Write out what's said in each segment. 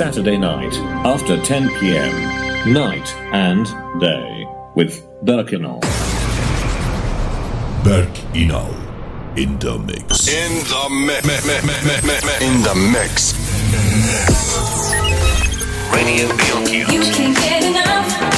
Saturday night after 10 p.m. Night and day with Berk Inal. Berk Inal in the mix. In the mix. In the mix. Radio BLQ. You can't get enough.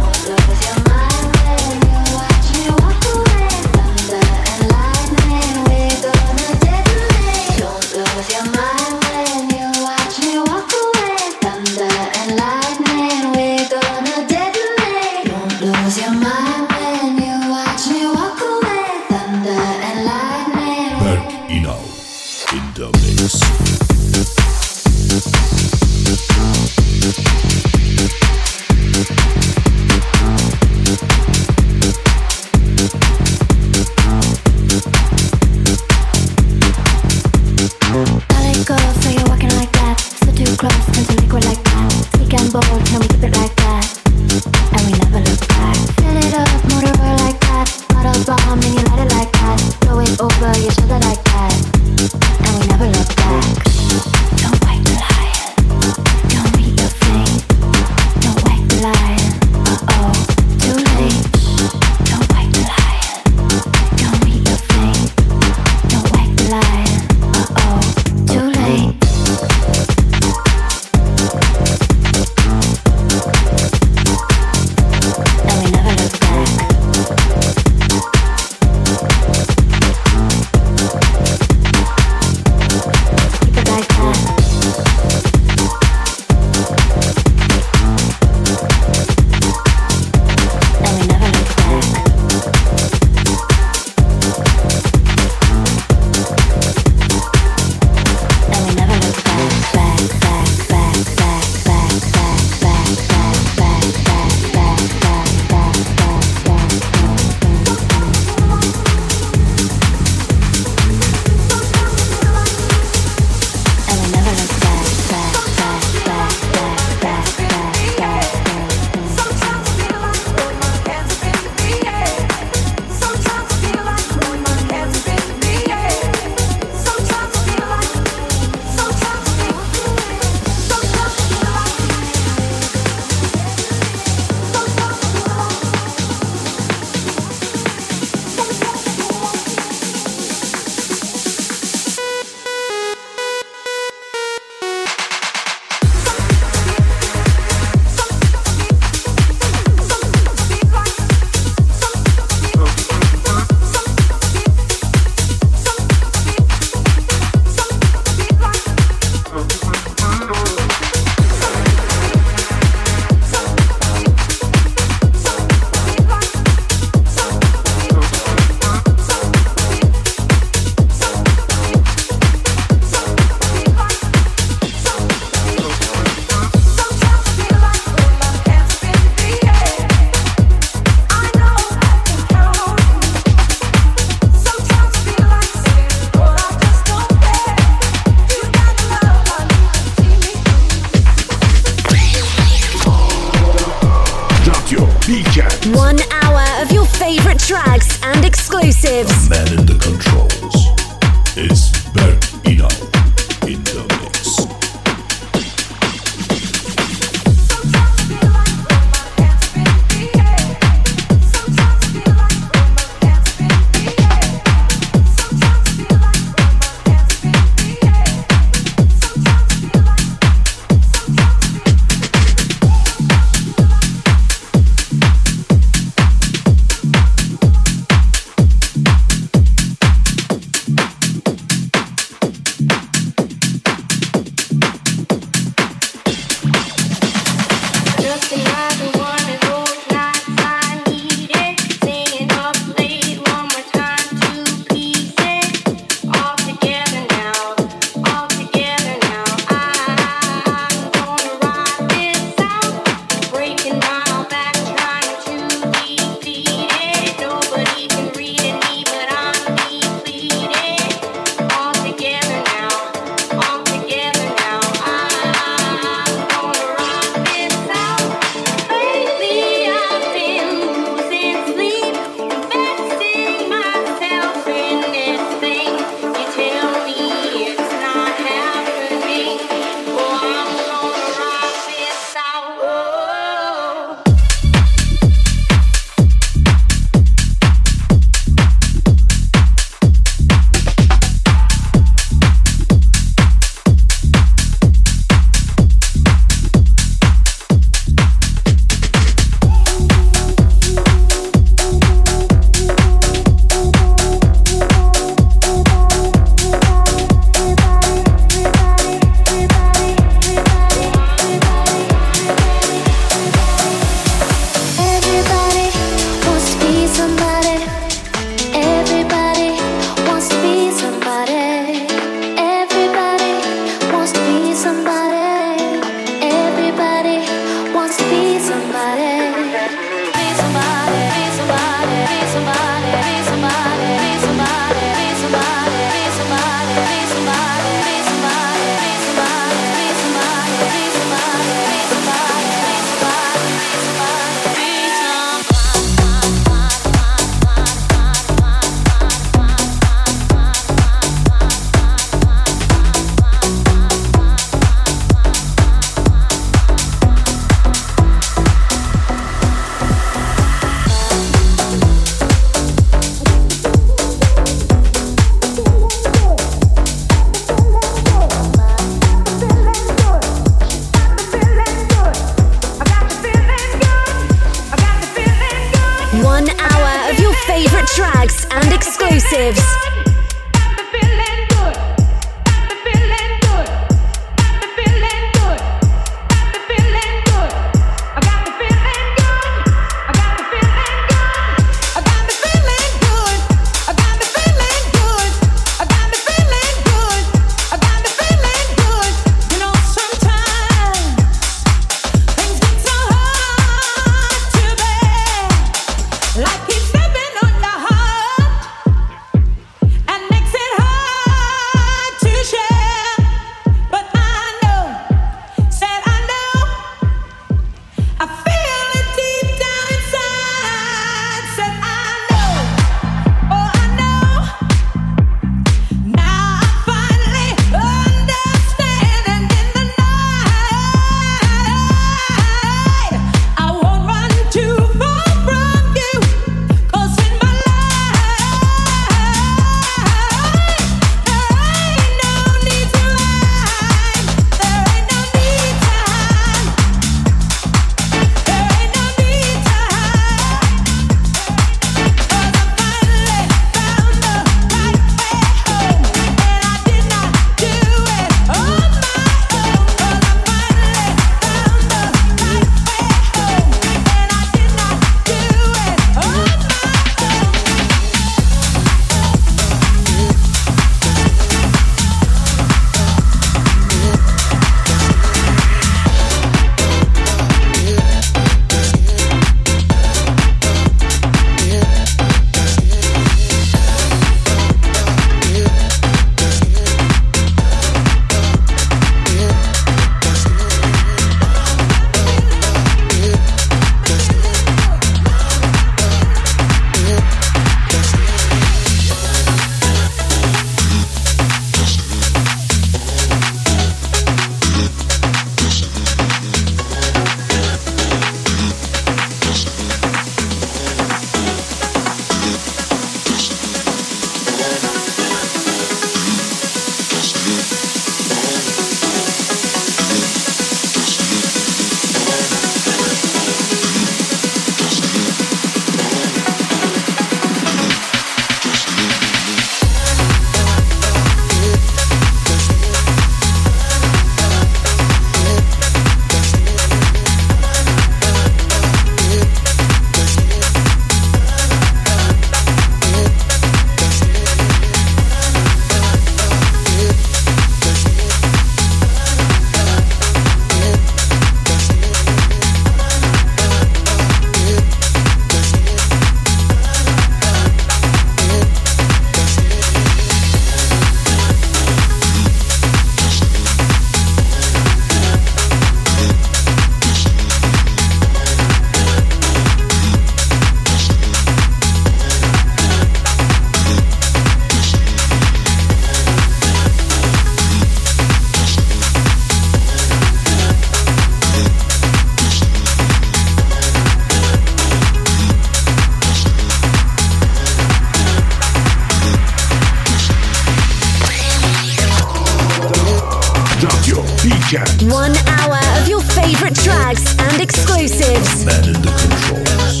One hour of your favorite tracks and exclusives. The controls.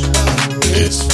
It's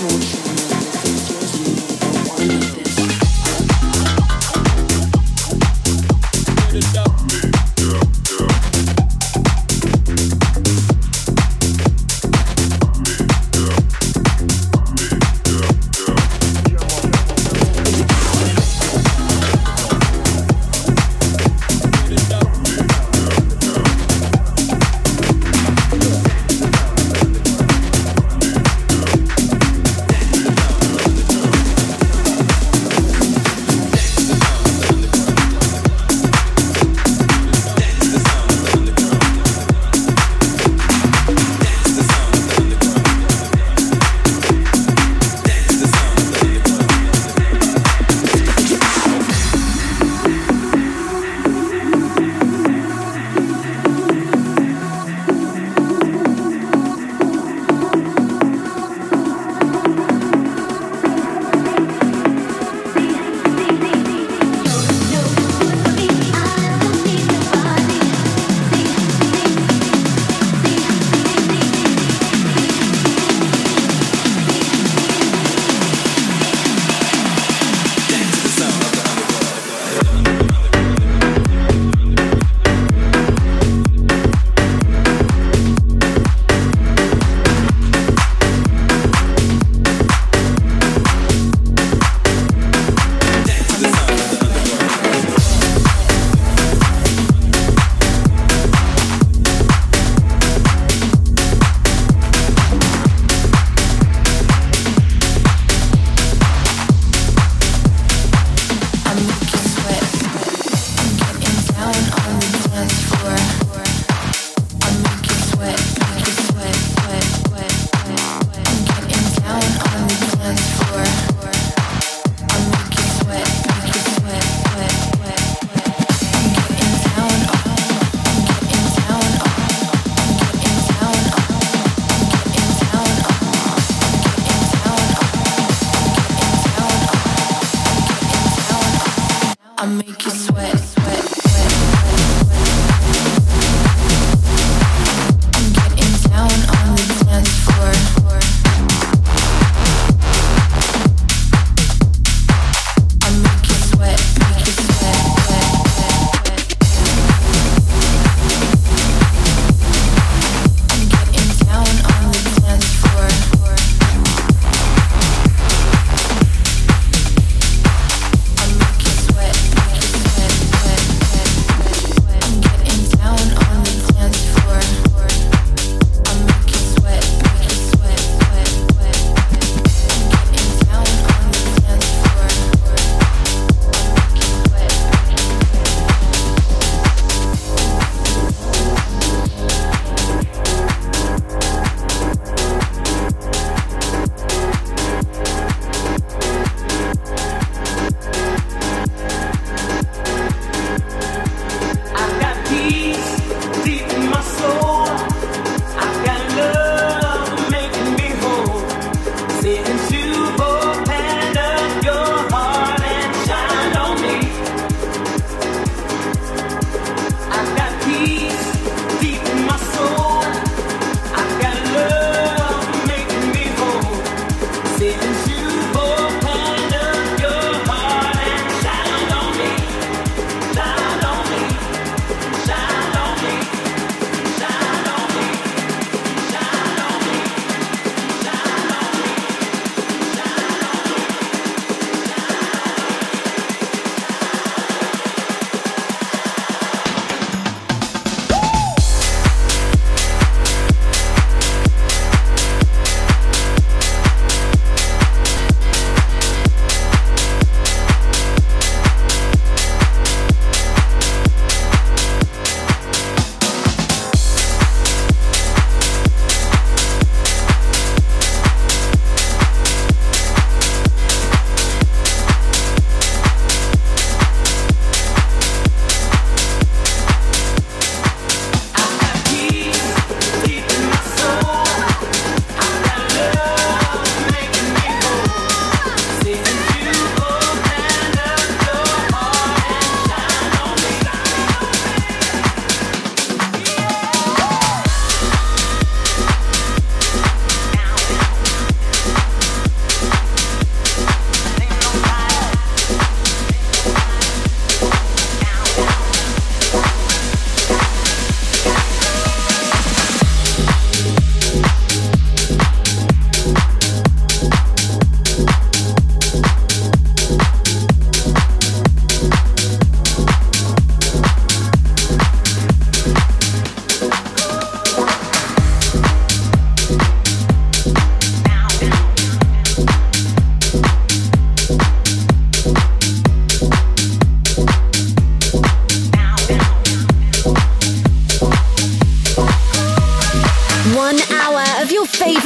noite.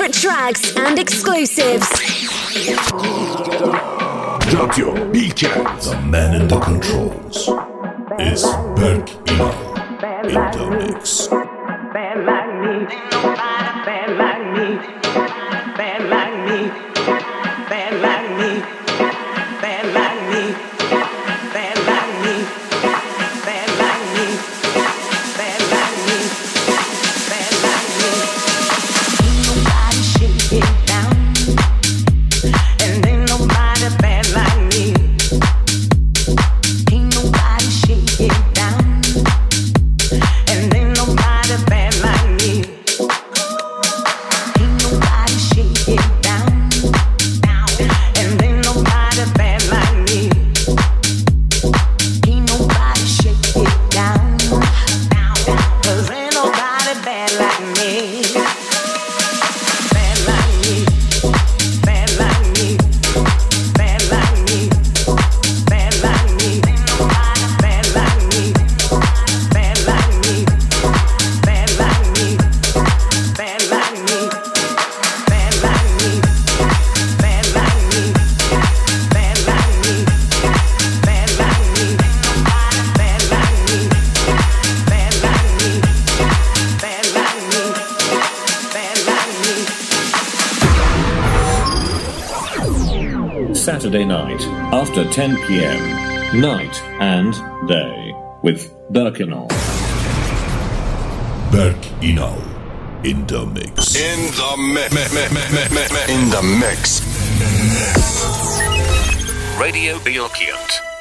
favorite tracks and exclusives. Drop your. The man in the controls is Berk Inal in the mix. after 10 pm, night and day, with Berk Inal. Birkinol in the mix. In the mix. Me- me- me- in the mix. Radio Beyond.